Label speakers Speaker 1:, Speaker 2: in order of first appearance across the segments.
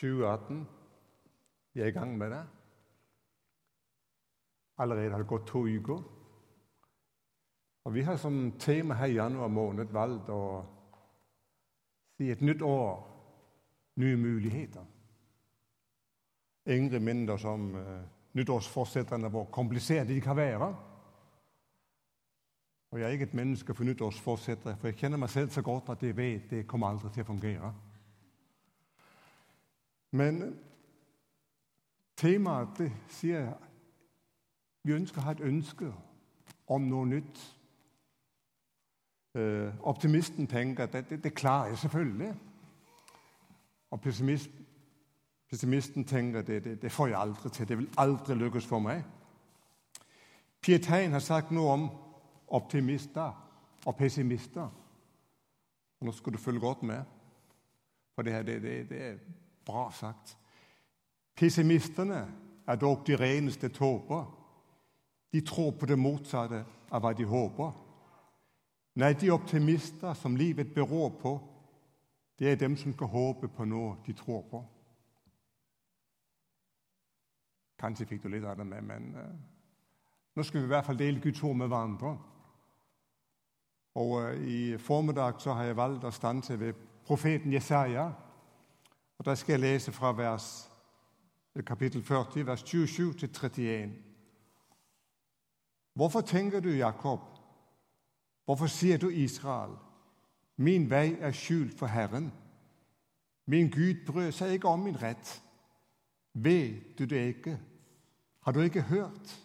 Speaker 1: 2018. Vi er i gang med det. Allerede har det gått to uker. Og Vi har som tema her i januar måned valgt å si et nytt år, nye muligheter. Ingrid minner oss om uh, nyttårsforsettene, hvor kompliserte de kan være. Og Jeg er ikke et menneske for nyttårsforsetter, for jeg kjenner meg selv så godt at jeg vet det kommer aldri til å fungere. Men temaet det sier jeg, vi ønsker å ha et ønske om noe nytt. Uh, optimisten tenker at det, det, det, klarer jeg selvfølgelig. Og pessimist, pessimisten tenker at det, det, får jeg aldri til. Det vil aldri lykkes for meg. Pietain har sagt noe om optimister og pessimister. Nå skal du følge godt med, for det, her, det er bra sagt. Pessimistene er dog de reneste tåper. De tror på det motsatte av hva de håper. Nei, de optimister som livet beror på, det er dem som skal håpe på noe de tror på. Kanskje fikk du litt av det med, men uh, nå skal vi i hvert fall dele Guds ord med hverandre. Og uh, I formiddag så har jeg valgt å stanse ved profeten Jesaja. Og Da skal jeg lese fra vers, kapittel 40, vers 27 til 31. Hvorfor tenker du, Jakob? Hvorfor sier du, Israel? Min vei er skjult for Herren. Min Gud brød seg ikke om min rett. Vet du det ikke? Har du ikke hørt?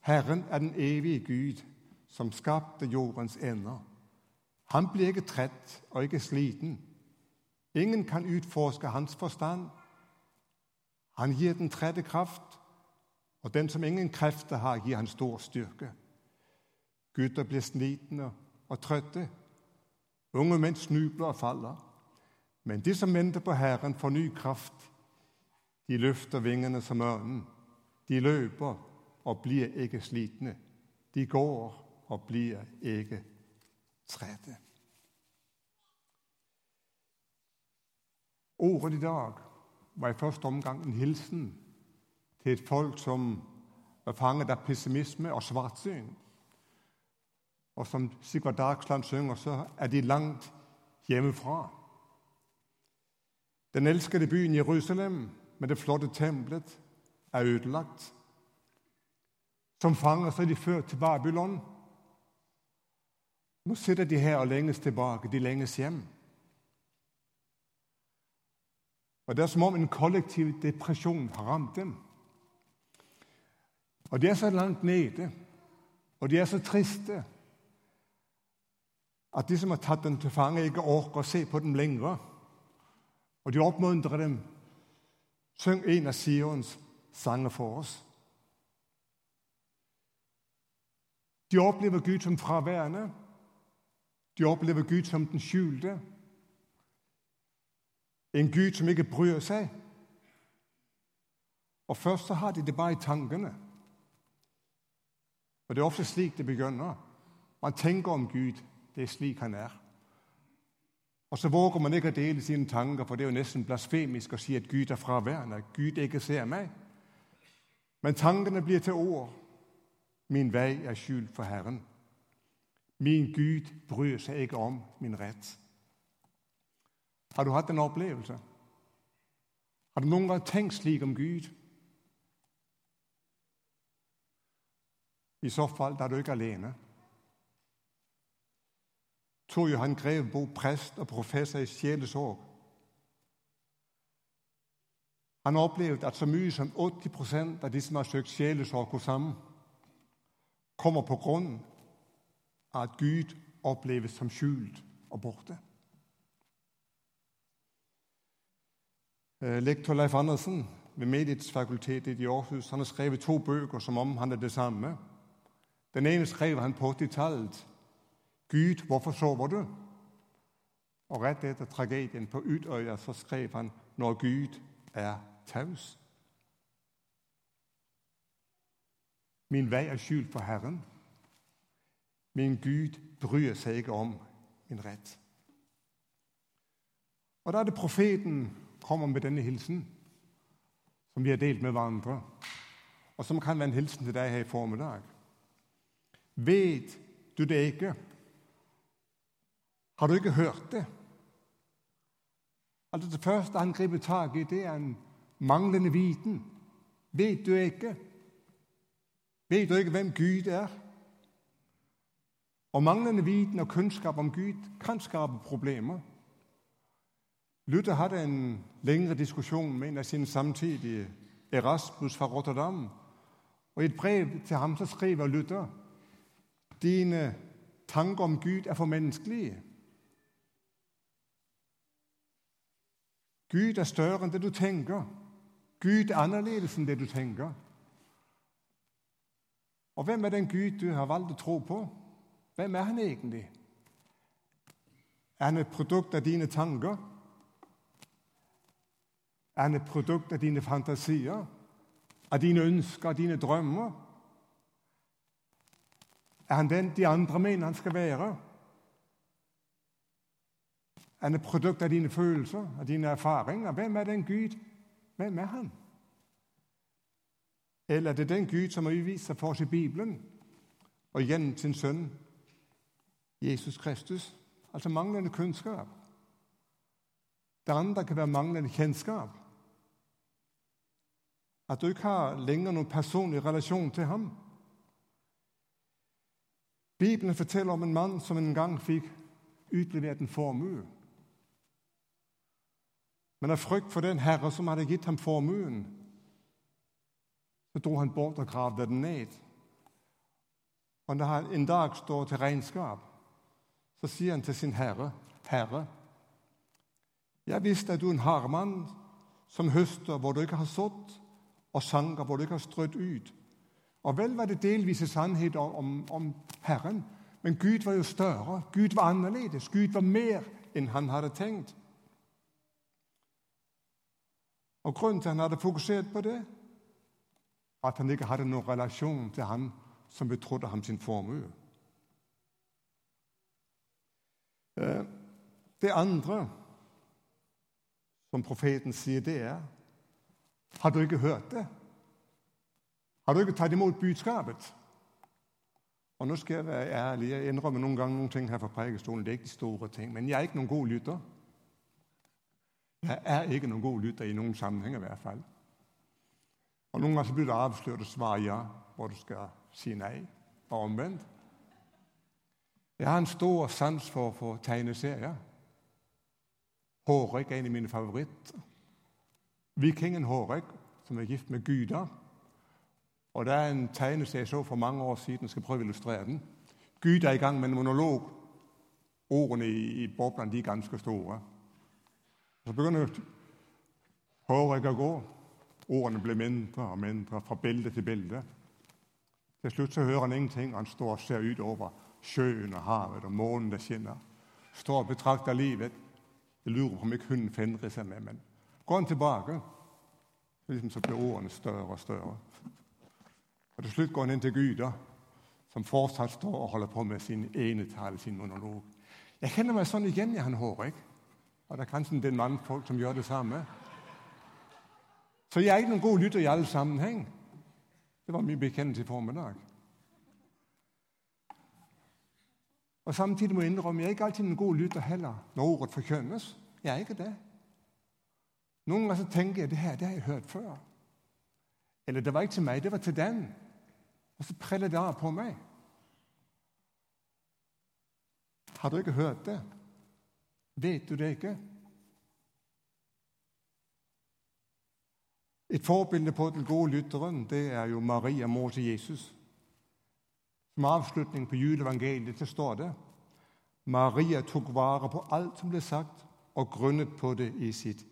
Speaker 1: Herren er den evige Gud, som skapte jordens ender. Han blir ikke trett og ikke sliten. Ingen kan utforske hans forstand. Han gir den tredje kraft, og den som ingen krefter har, gir han stor styrke. Gutter blir slitne og trøtte. Unge menn snubler og faller. Men de som venter på Herren, får ny kraft. De løfter vingene som ørnen. De løper og blir ikke slitne. De går og blir ikke trette. Ordet i dag var i første omgang en hilsen til et folk som var fanget av pessimisme og svartsyn. Og som Sigvard Dagsland synger, så er de langt hjemmefra. Den elskede byen Jerusalem med det flotte tempelet er ødelagt. Som fanger så er de ført til Babylon. Nå sitter de her og lenges tilbake. De lenges hjem. Og Det er som om en kollektiv depresjon har rammet dem. Og de er så langt nede, og de er så triste, at de som har tatt dem til fange, ikke orker å se på dem lenger. Og de oppmuntrer dem. Syng en av Sions sanger for oss. De opplever Gud som fraværende. De opplever Gud som den skjulte. En Gud som ikke bryr seg. Og Først så har de det bare i tankene. Og Det er ofte slik det begynner. Man tenker om Gud. Det er slik han er. Og så våger man ikke å dele sine tanker, for det er jo nesten blasfemisk å si at Gud er fraværende, at Gud ikke ser meg. Men tankene blir til ord. Min vei er skjult for Herren. Min Gud bryr seg ikke om min rett. Har du hatt en opplevelse? Har du noen gang tenkt slik om Gud? I så fall er du ikke alene. Tor Johan Grevebo, prest og professor i sjelesorg. Han opplevde at så mye som 80 av de som har søkt sjelesorg hos ham, kommer på grunn av at Gud oppleves som skjult og borte. Lektor Leif Andersen ved Medietsfakultetet i Aarhus han har skrevet to bøker som omhandler det samme. Den ene skrev han på 80-tallet. 'Gud, hvorfor sover du?' Og Rett etter tragedien på Utøya så skrev han 'Når Gud er taus'. Min vei er skjult for Herren. Min Gud bryr seg ikke om min rett. Og Da er det profeten kommer med denne hilsen, som vi har delt med hverandre, og som kan være en hilsen til deg her i formiddag. Vet du det ikke? Har du ikke hørt det? Altså Det første han griper tak i, det er en manglende viten. Vet du ikke? Vet du ikke hvem Gud er? Og manglende viten og kunnskap om Gud kan skape problemer. Luther hadde en lengre diskusjon med en av sine samtidige, Erasmus fra Rotterdam. Og I et brev til ham så skriver Luther dine tanker om Gud er for menneskelige. Gud er større enn det du tenker. Gud er annerledes enn det du tenker. Og hvem er den Gud du har valgt å tro på? Hvem er han egentlig? Er han et produkt av dine tanker? Er han et produkt av dine fantasier? Av dine ønsker, av dine drømmer? Er han den de andre mener han skal være? Er han et produkt av dine følelser, av dine erfaringer? Hvem er den Gud? Hvem er han? Eller er det den Gud som har utvist seg for oss i Bibelen, og gjennom sin sønn Jesus Kristus? Altså manglende kunnskap. Det andre kan være manglende kjennskap. At du ikke har lenger noen personlig relasjon til ham. Bibelen forteller om en mann som en gang fikk utlevert en formue. Men av frykt for den herre som hadde gitt ham formuen, så dro han bort og gravde den ned. Og når han en dag står til regnskap, så sier han til sin herre, 'Herre, jeg visste at du er en hardmann som høster hvor du ikke har sådd, og sanger hvor du ikke har strødd ut.' Og vel var det delvise sannheter om, om Herren, men Gud var jo større. Gud var annerledes. Gud var mer enn han hadde tenkt. Og Grunnen til at han hadde fokusert på det, at han ikke hadde noen relasjon til han som betrodde ham sin formue. Eh, det andre som profeten sier, det er Har du ikke hørt det? Har du ikke tatt imot budskapet? Og Nå skal jeg være ærlig. Jeg innrømmer noen ganger noen ting her fra prekestolen. Det er ikke de store ting. Men jeg er ikke noen god lytter. Jeg er ikke noen god lytter i noen sammenheng i hvert fall. Og Noen ganger blir det avslørt å svare ja, hvor du skal si nei, og omvendt. Jeg har en stor sans for, for tegneserier. Hårek er en av mine favoritter. Vikingen Hårek, som er gift med Gyda. Og Det er en tegneserie jeg så for mange år siden. Jeg skal prøve å illustrere den. Gyda er i gang med en monolog. Ordene i, i boblene de er ganske store. Så begynner Hårek å gå. Ordene blir mindre og mindre fra bilde til bilde. Til slutt så hører han ingenting. Han står og ser utover sjøen og havet og månen der skinner. Står og betrakter livet. Jeg lurer på om ikke hunden Fenris seg med, men går han tilbake, liksom så blir ordene større og større. Og Til slutt går han inn til Gud, som fortsatt står og holder på med sin enetale, sin monolog. Jeg kjenner meg sånn igjen i han Hårek. Og det er kanskje en del mannfolk som gjør det samme. Så jeg er ikke noen god lytter i alle sammenheng. Det var min bekjennelse i formiddag. Og Samtidig må jeg innrømme jeg er ikke alltid en god lytter heller når ordet forkjønnes. Jeg er ikke det. Noen ganger tenker jeg det her det har jeg hørt før. Eller det var ikke til meg, det var til den. Og så preller det av på meg. Har du ikke hørt det? Vet du det ikke? Et forbilde på den gode lytteren det er jo Maria, mor til Jesus. Som avslutning på juleevangeliet så står det Maria tok vare på alt som ble sagt, og grunnet på det i sitt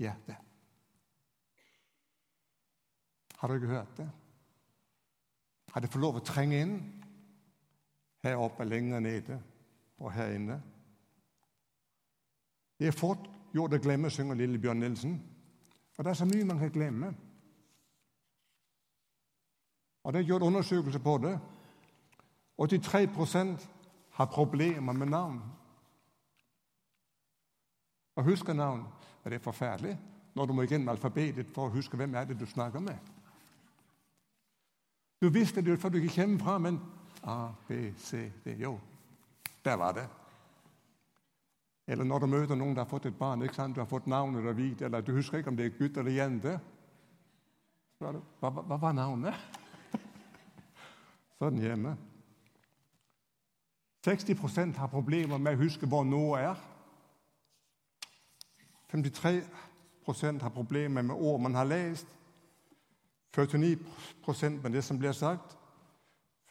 Speaker 1: hjerte. Har ikke hørt det? Har det fått lov å trenge inn her oppe, lenger nede og her inne? Det er fort gjort å glemme, synger lille Bjørn Nilsen. Og det er så mye man kan glemme. Og Det er gjort undersøkelser på det. 83 har problemer med navn. Og husker navn. Og det er forferdelig. når du må gjennom alfabetet for å huske hvem er det du snakker med. Du visste det før du gikk hjemmefra, men A, B, C, D Jo, der var det. Eller når du møter noen som har fått et barn, ikke sant? du har fått navnet og hvit, eller du husker ikke om det er gutt eller jente. Hva, hva, hva var navnet? Sånn hjemme. 60 har problemer med å huske hvor noe er. 53 har problemer med ord man har lest. 49 med det som blir sagt.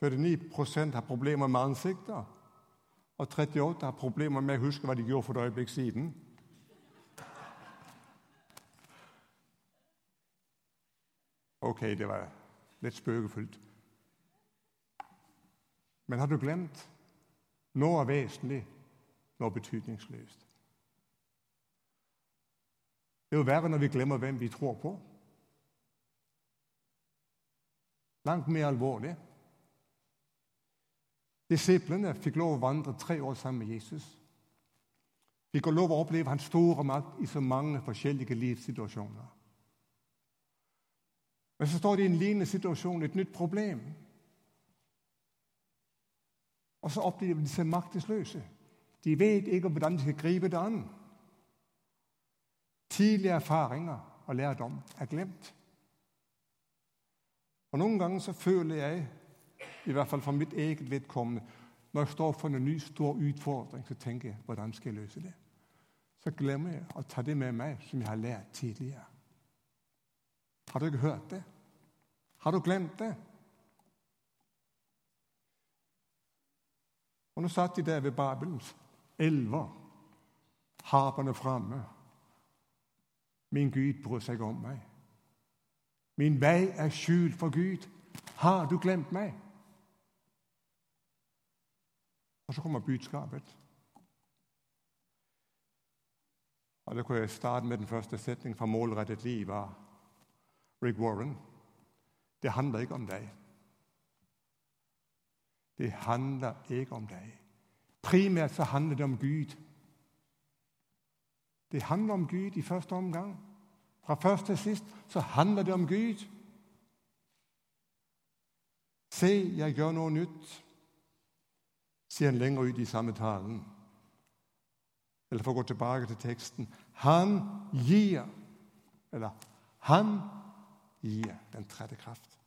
Speaker 1: 49 har problemer med ansikter. Og 38 har problemer med å huske hva de gjorde for et øyeblikk siden. Ok, det var litt spøkefullt. Men har du glemt noe er vesentlig, noe betydningsløst? Det er jo verre når vi glemmer hvem vi tror på. Langt mer alvorlig. Disiplene fikk lov å vandre tre år sammen med Jesus. Fikk lov å oppleve hans store makt i så mange forskjellige livssituasjoner. Men så står de i en lignende situasjon, et nytt problem. Og så opplever de seg maktesløse. De vet ikke hvordan de skal gripe det an. Tidligere erfaringer og lærdom er glemt. Og Noen ganger så føler jeg, i hvert fall for mitt eget vedkommende, når jeg står for en ny stor utfordring, så tenker jeg hvordan skal jeg løse det? Så glemmer jeg å ta det med meg som jeg har lært tidligere. Har du ikke hørt det? Har du glemt det? Og Nå satt de der ved Babelens elver, havene framme. Min Gud bryr seg om meg. Min vei er skjult for Gud. Har du glemt meg? Og så kommer budskapet. Og Da kunne jeg starte med den første setningen fra 'Målrettet liv' av Rick Warren. Det handler ikke om deg. Det handler ikke om deg. Primært så handler det om Gud. Det handler om Gud i første omgang. Fra først til sist så handler det om Gud. Se, jeg gjør noe nytt, sier han lenger ut i samme talen. Eller for å gå tilbake til teksten Han gir Eller han gir den tredje kraft.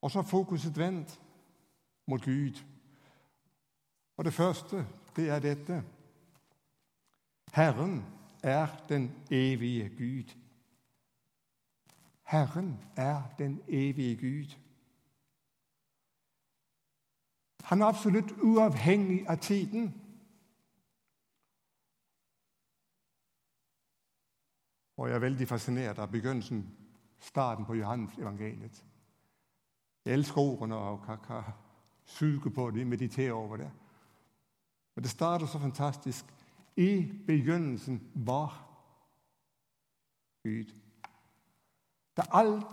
Speaker 1: Og så er fokuset vendt mot Gud. Og det første, det er dette. Herren er den evige Gud. Herren er den evige Gud. Han er absolutt uavhengig av tiden. Og jeg er veldig fascinert av begynnelsen, starten på Johannes evangeliet. Jeg elsker ordene og kan, kan suge på det, meditere over det. Men det starter så fantastisk. I begynnelsen var Gud. Da alt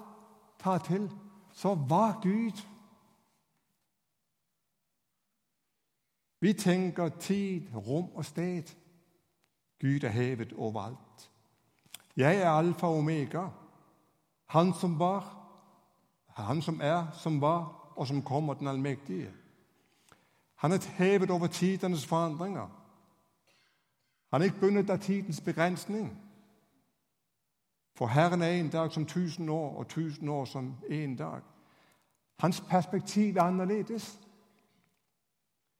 Speaker 1: tar til, så var Gud. Vi tenker tid, rom og sted. Gud er hevet overalt. Jeg er alfa og omega, han som var, han som er, som var, og som kommer, den allmektige. Han er hevet over tidenes forandringer. Han er ikke bundet av tidens begrensning. For Herren er en dag som tusen år, og tusen år som én dag. Hans perspektiv er annerledes.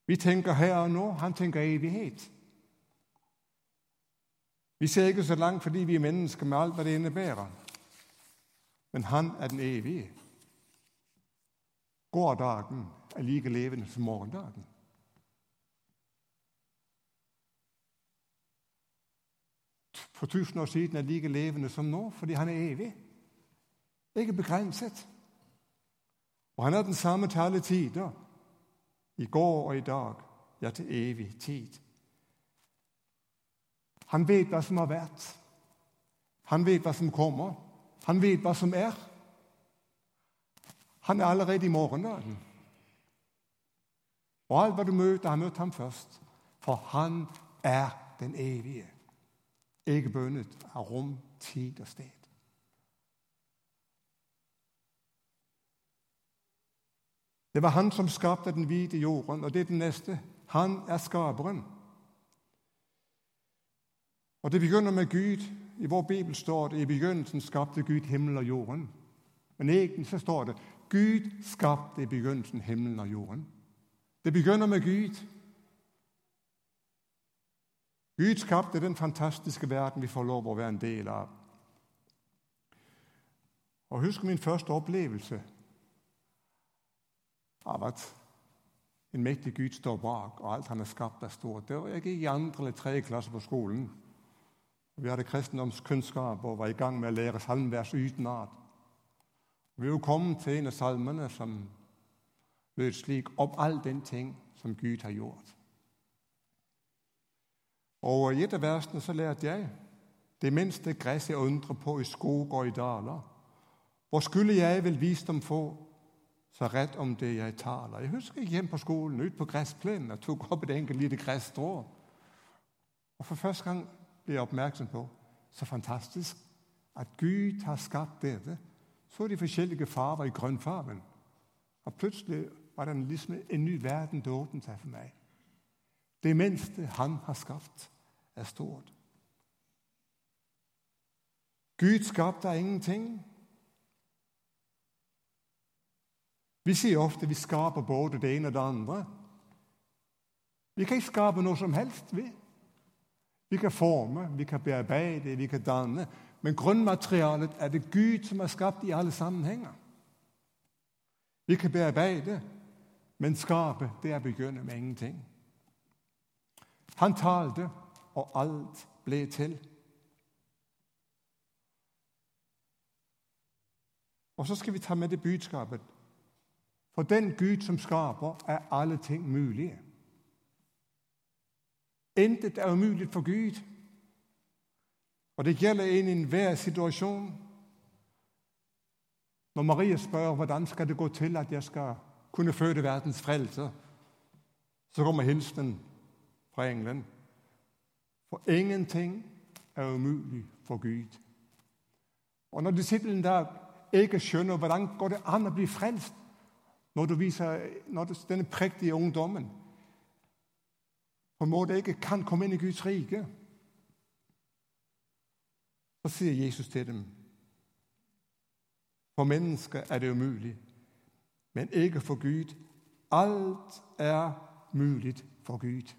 Speaker 1: Vi tenker her og nå, han tenker evighet. Vi ser ikke så langt fordi vi er mennesker med alt hva det innebærer. Men han er den evige. Gårdagen er like levende som morgendagen. For tusen år siden er like levende som nå, fordi han er evig. Ikke begrenset. Og han er den samme til alle tider. I går og i dag. Ja, til evig tid. Han vet hva som har vært. Han vet hva som kommer. Han vet hva som er. Han er allerede i morgendagen. Og alt hva du møter, har møtt ham først. For han er den evige, ikke bundet av rum, tid og sted. Det var han som skapte den hvide jorden, og det er den neste. Han er skaperen. Og det begynner med Gud. I vår bibel står det, i begynnelsen skapte Gud himmel og jorden. Men egentlig så står det, Gud skapte i begynnelsen himmelen og jorden. Det begynner med Gud. Gud skapte den fantastiske verden, vi får lov å være en del av. Og husk min første opplevelse av at en mektig Gud står bak, og alt han har skapt, er stort. Det var jeg i andre eller tredje klasse på skolen. Vi hadde kristendomskunnskap og var i gang med å lære salmvers utenat. Vi var kommet til en av salmene som lød slik om all den ting som Gud har gjort. Og i et av versene så lærte jeg det minste gress jeg undrer på i skog og i daler. Hvor skulle jeg vel visdom få, så rett om det jeg taler? Jeg husker jeg hjem på skolen, ut på gressplenen, og tok opp et enkelt lite gresstrå. Og for første gang ble jeg oppmerksom på så fantastisk at Gud har skapt dette. Så de forskjellige farver i grønnfargen. Og plutselig var det liksom en ny verden det åpnet seg for meg. Det minste han har skapt, er stort. Gud skapte ingenting. Vi sier ofte vi skaper både det ene og det andre. Vi kan ikke skape noe som helst. vi. Vi kan forme, vi kan bearbeide, vi kan danne. Men grunnmaterialet er det Gud som har skapt i alle sammenhenger. Vi kan bearbeide, men skape, det er begynne med ingenting. Han talte, og alt ble til. Og så skal vi ta med det budskapet. For den Gud som skaper, er alle ting mulige. Intet er umulig for Gud. Og det gjelder en i enhver situasjon. Når Maria spør hvordan skal det gå til at jeg skal kunne føde verdens frelse, så kommer hilsen fra engelen. For ingenting er umulig for Gud. Og når disiplen der ikke skjønner hvordan går det an å bli frelst, når du viser når du, denne prektige ungdommen på en måte ikke kan komme inn i Guds rike, så sier Jesus til dem For mennesker er det umulig, men ikke for Gud. Alt er mulig for Gud.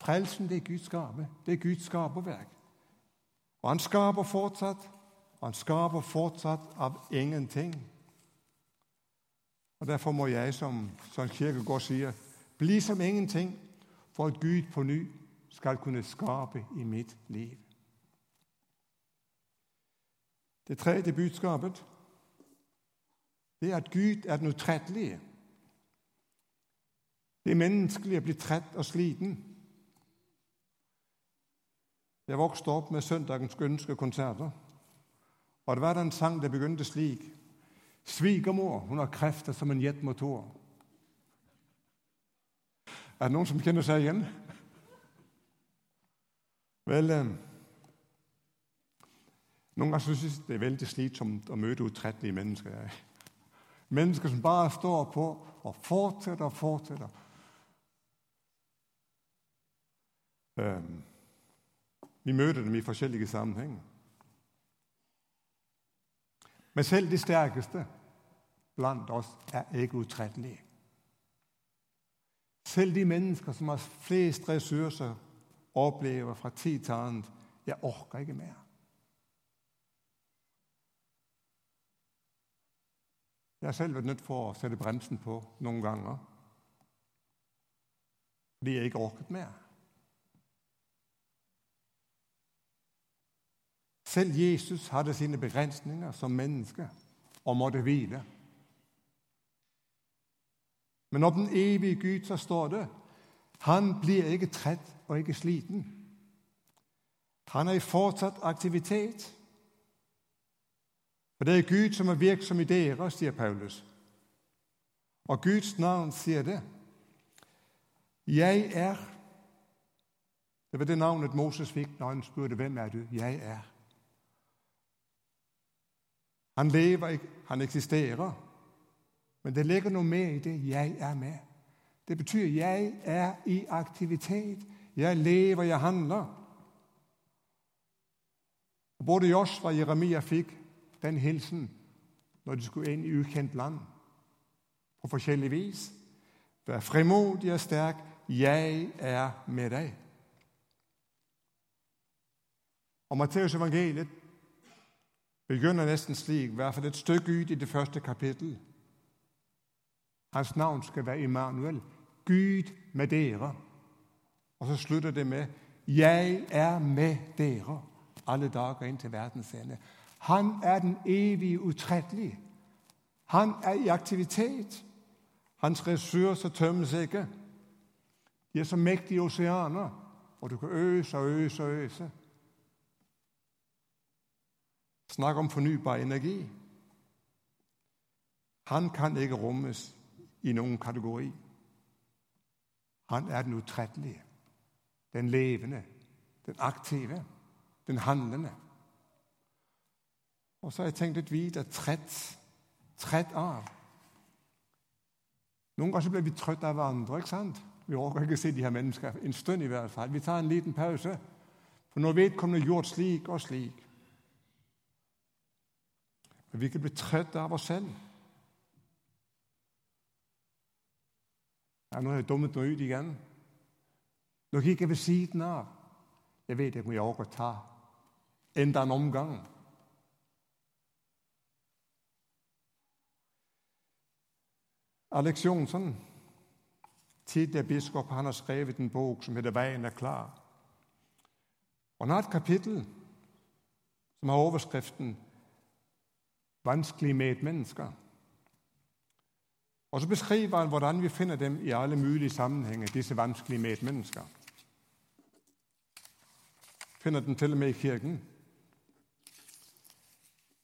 Speaker 1: Frelsen det er Guds gave. Det er Guds skaperverk. Og han skaper fortsatt, og han skaper fortsatt av ingenting. Og Derfor må jeg, som Søren Kierkegaard sier, bli som ingenting for at Gud på ny skal kunne skape i mitt liv. Det tredje budskapet det er at Gud er den utrettelige. Det er menneskelig å bli trett og sliten. Jeg vokste opp med søndagens ønskekonserter. Og det var en sang det begynte slik. Svigermor hun har krefter som en jetmotor. Er det noen som kjenner seg igjen? Vel, eh, Noen ganger synes jeg det er veldig slitsomt å møte utrettelige mennesker. Mennesker som bare står på og fortsetter og fortsetter. Um, vi møter dem i forskjellige sammenhenger. Men selv de sterkeste blant oss er ikke utrettelige. Selv de mennesker som har flest ressurser, opplever fra tid til annet jeg orker ikke mer. Jeg har selv vært nødt for å sette bremsen på noen ganger fordi jeg ikke orket mer. Selv Jesus hadde sine begrensninger som menneske og måtte hvile. Men om den evige Gud så står det han blir ikke trett og ikke sliten. Han er i fortsatt aktivitet. For det er Gud som er virksom i dere, sier Paulus. Og Guds navn sier det. Jeg er. Det var det navnet Moses fikk når han spurte hvem er du Jeg er. Han lever, han eksisterer. Men det ligger noe med i det 'jeg er med'. Det betyr 'jeg er i aktivitet'. Jeg lever, jeg handler. Og Både Josfa og Jeremia fikk den hilsen når de skulle inn i ukjent land på forskjellig vis. Vær fremodig og sterk. Jeg er med deg. Og Matteus evangeliet begynner nesten slik, i hvert fall et stykke ut i det første kapittel. Hans navn skal være Immanuel. Gud med dere. Og så slutter det med 'Jeg er med dere alle dager inn til verdens ende'. Han er den evige utrettelige. Han er i aktivitet. Hans ressurser tømmes ikke. De er som mektige oseaner, og du kan øse og øse og øse. Snakk om fornybar energi. Han kan ikke rommes i noen kategori. Han er den utrettelige, den levende, den aktive, den handlende. Og så har jeg tenkt litt videre trett, trett av. Noen ganger blir vi trøtt av hverandre. ikke sant? Vi orker ikke se de her mennesker en stund i hvert fall. Vi tar en liten pause. For når vedkommende gjort slik og slik. Men vi kan bli trøtte av oss selv. Ja, nå har jeg dummet meg ut igjen. Nå gikk jeg ved siden av. Jeg vet ikke om jeg orker å ta enda en omgang. Alex Jonsson, tidligere biskop, han har skrevet en bok som heter 'Veien er klar'. Og Han har et kapittel som har overskriften 'Vanskelig medmennesker'. Og Så beskriver han hvordan vi finner dem i alle mulige sammenhenger, disse vanskelige medmennesker. Finner den til og med i kirken.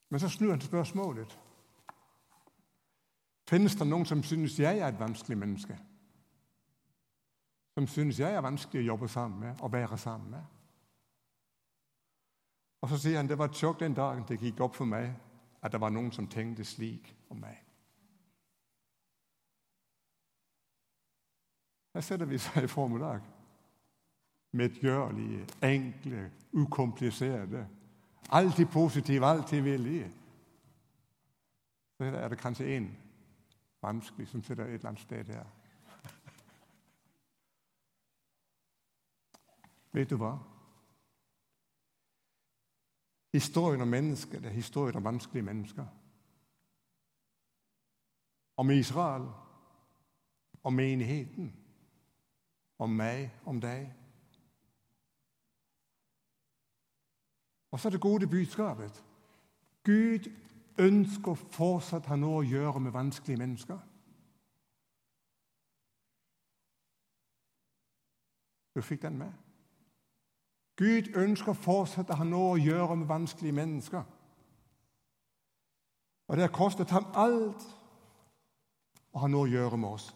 Speaker 1: Men så snur han spørsmålet. Finnes det noen som synes jeg er et vanskelig menneske? Som synes jeg er vanskelig å jobbe sammen med og være sammen med? Og Så sier han det var et sjokk den dagen det gikk opp for meg at det var noen som tenkte slik om meg. Her setter vi seg i formiddag. Medgjørlige, enkle, ukompliserte. Alltid positive, alltid villige. Så er det kanskje én vanskelig som sitter et eller annet sted her. Vet du hva? Historien om mennesket det er historien om vanskelige mennesker. Om Israel, om menigheten, om meg, om deg. Og så er det gode budskapet. Gud ønsker fortsatt ha noe å gjøre med vanskelige mennesker. Du fikk den med? Gud ønsker å ha noe å gjøre med vanskelige mennesker. Og det har kostet ham alt å ha noe å gjøre med oss.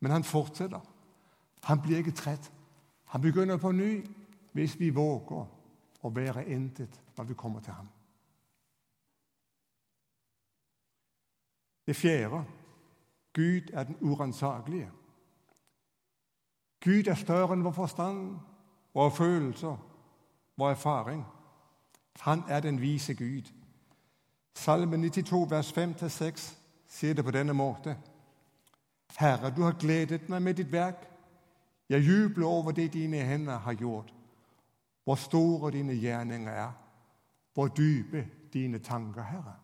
Speaker 1: Men han fortsetter. Han blir ikke trett. Han begynner på ny hvis vi våger å være intet når vi kommer til ham. Det fjerde Gud er den uransakelige. Gud er større enn vår forstand, våre følelser, vår erfaring. Han er den vise Gud. Salme 92, vers 5-6 sier det på denne måte. Herre, du har gledet meg med ditt verk. Jeg jubler over det dine hender har gjort. Hvor store dine gjerninger er, hvor dype dine tanker, Herre.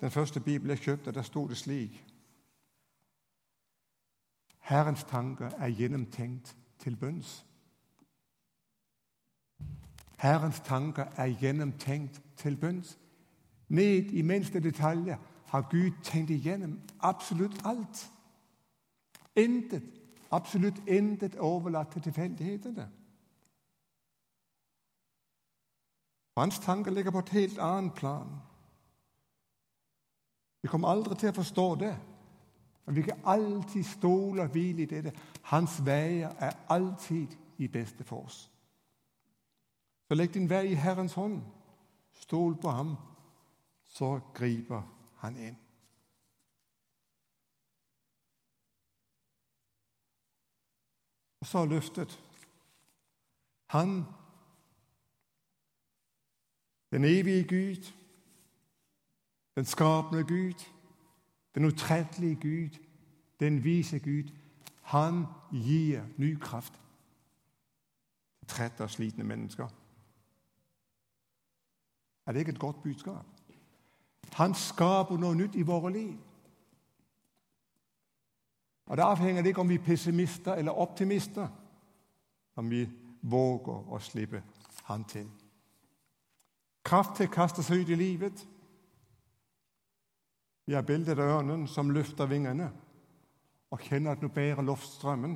Speaker 1: Den første Bibelen jeg kjøpte, der sto det slik Herrens tanker er gjennomtenkt til bunns. Herrens tanker er gjennomtenkt til bunns. Ned i minste detaljer har Gud tenkt igjennom absolutt alt. Intet, absolutt intet overlatt til tilfeldighetene. Hans tanker ligger på et helt annet plan. Vi kommer aldri til å forstå det. Men vi kan alltid stole og hvile i dette. Hans veier er alltid i beste for oss. Så legg din vei i Herrens hånd. Stol på ham, så griper han inn. Og så løftet. Han, den evige Gud, den skapende Gud, den utrettelige Gud, den vise Gud, han gir ny kraft til trette og slitne mennesker. Er det ikke et godt budskap? Han skaper noe nytt i våre liv. Og Det avhenger ikke om vi er pessimister eller optimister, om vi våger å slippe Han til. Kraft til å kaste seg ut i livet. Vi har bildet av ørnen som løfter vingene og kjenner at nå bærer luftstrømmen.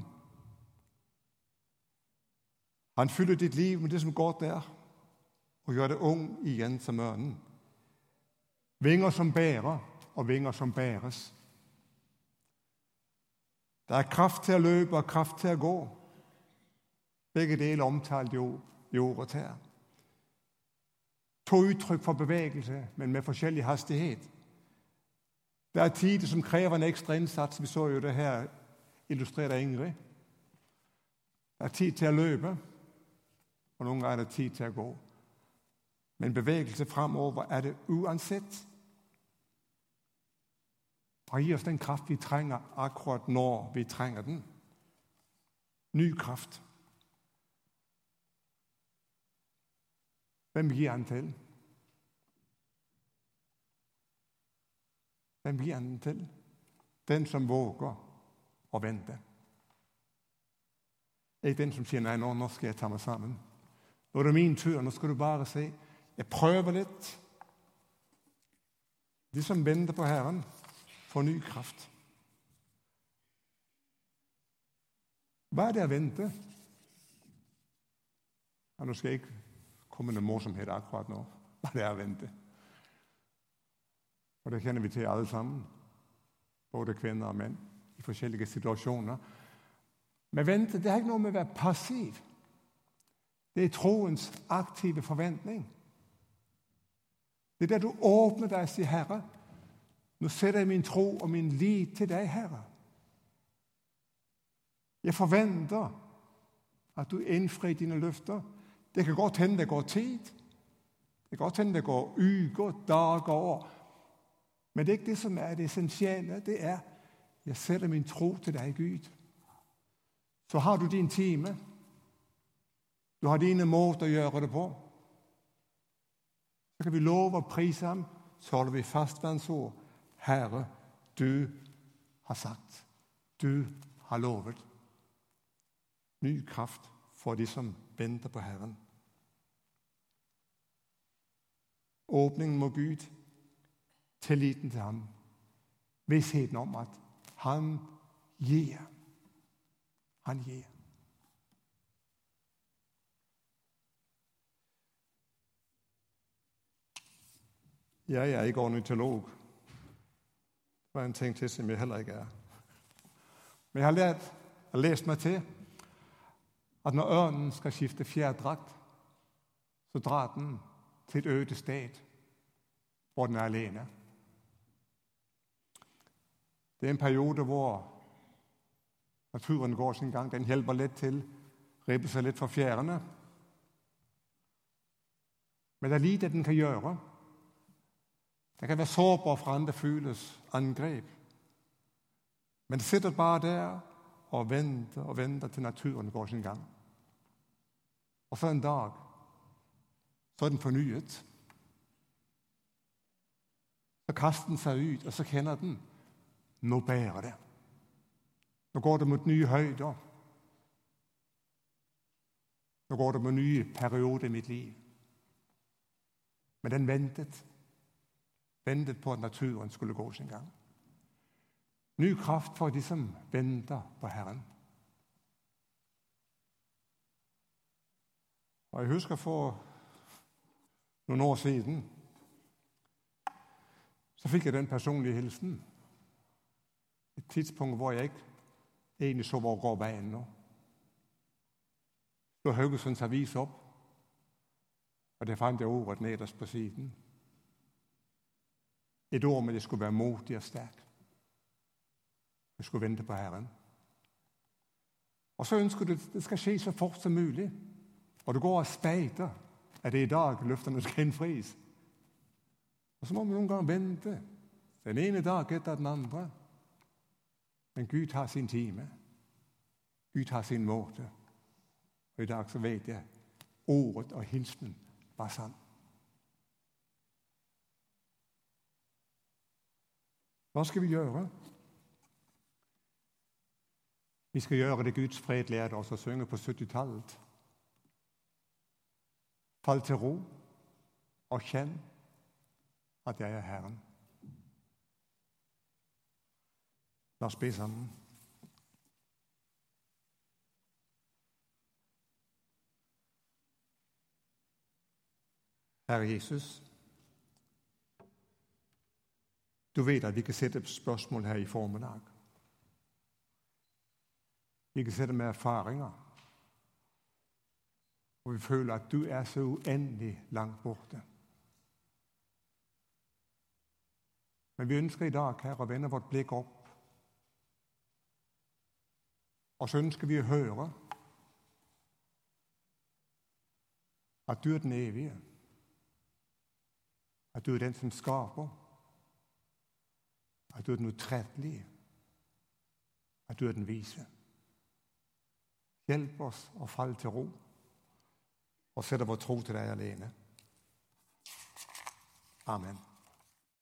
Speaker 1: Han fyller ditt liv med det som går der, og gjør det ung igjen som ørnen. Vinger som bærer, og vinger som bæres. Det er kraft til å løpe og kraft til å gå. Begge deler omtalt i ordet her. To uttrykk for bevegelse, men med forskjellig hastighet. Det er tider som krever en ekstra innsats. Vi så jo det her illustrert av Ingrid. Det er tid til å løpe, og noen ganger er det tid til å gå. Men bevegelse framover er det uansett. Og gi oss den kraft vi trenger akkurat når vi trenger den. Ny kraft. Hvem gir han til? Hvem vi den til? Den som våger å vente. Ikke den som 'nei, nå, nå skal jeg ta meg sammen'. Nå er det min tur. Nå skal du bare si Jeg prøver litt. De som venter på Herren, får ny kraft. Hva er det å vente? Ja, nå skal jeg ikke komme med morsomhet akkurat nå. Hva er det er å vente. Og det kjenner vi til alle sammen, både kvinner og menn, i forskjellige situasjoner. Men vente det har ikke noe med å være passiv. Det er troens aktive forventning. Det er der du åpner deg og sier, 'Herre, nå setter jeg min tro og min lit til deg, Herre.' Jeg forventer at du innfrir dine løfter. Det kan godt hende det går tid. Det kan godt hende det går uker, dager, år. Men det er ikke det som er det essensielle. Det er jeg setter min tro til deg, Gud. Så har du din time. Du har dine måter å gjøre det på. Så kan vi love å prise ham. Så holder vi fast ved hans ord. Herre, du har sagt. Du har lovet. Ny kraft for de som venter på Herren. Åpningen må Gud tilliten til ham, vissheten om at han gir. Han gir. Jeg er ikke ornitolog. Det var en ting til som jeg heller ikke er. Men jeg har lært, og lest meg til at når ørnen skal skifte fjærdrakt, så drar den til et øde sted hvor den er alene. Det er en periode hvor naturen går sin gang. Den hjelper litt til, ribber seg litt for fjærene. Men det er lite den kan gjøre. Den kan være sårbar for andre fugles angrep. Men det sitter bare der og venter og venter til naturen går sin gang. Og så en dag så er den fornyet. Så kaster den seg ut, og så kjenner den nå bærer det. Nå går det mot nye høyder. Nå går det mot nye perioder i mitt liv. Men den ventet. Ventet på at naturen skulle gå sin gang. Ny kraft for de som venter på Herren. Og Jeg husker for noen år siden Så fikk jeg den personlige hilsen. Et tidspunkt hvor jeg ikke egentlig så hvor går veien nå. Slo Haugesunds avis opp, og der fant jeg ordet nederst på siden. Et ord med det skulle være modig og sterk. Jeg skulle vente på Herren. Og så ønsker du at det skal skje så fort som mulig. Og du går og speider at det er i dag løftene skal innfris. Og så må vi noen ganger vente den ene dag etter den andre. Men Gud har sin time. Gud har sin måte. Og i dag så vet jeg ordet og hilsenen var sann. Hva skal vi gjøre? Vi skal gjøre det Guds fred lærte oss å synge på 70-tallet. Fall til ro og kjenn at jeg er Herren. La oss be sammen. Herre Jesus, du vet at vi kan sette spørsmål her i formiddag. Vi kan sette med erfaringer. Og vi føler at du er så uendelig langt borte. Men vi ønsker i dag Herre, å vende vårt blikk opp. Og så ønsker vi å høre at du er den evige. At du er den som skaper. At du er den utrettelige. At du er den vise. Hjelp oss å falle til ro og sette vår tro til deg alene. Amen.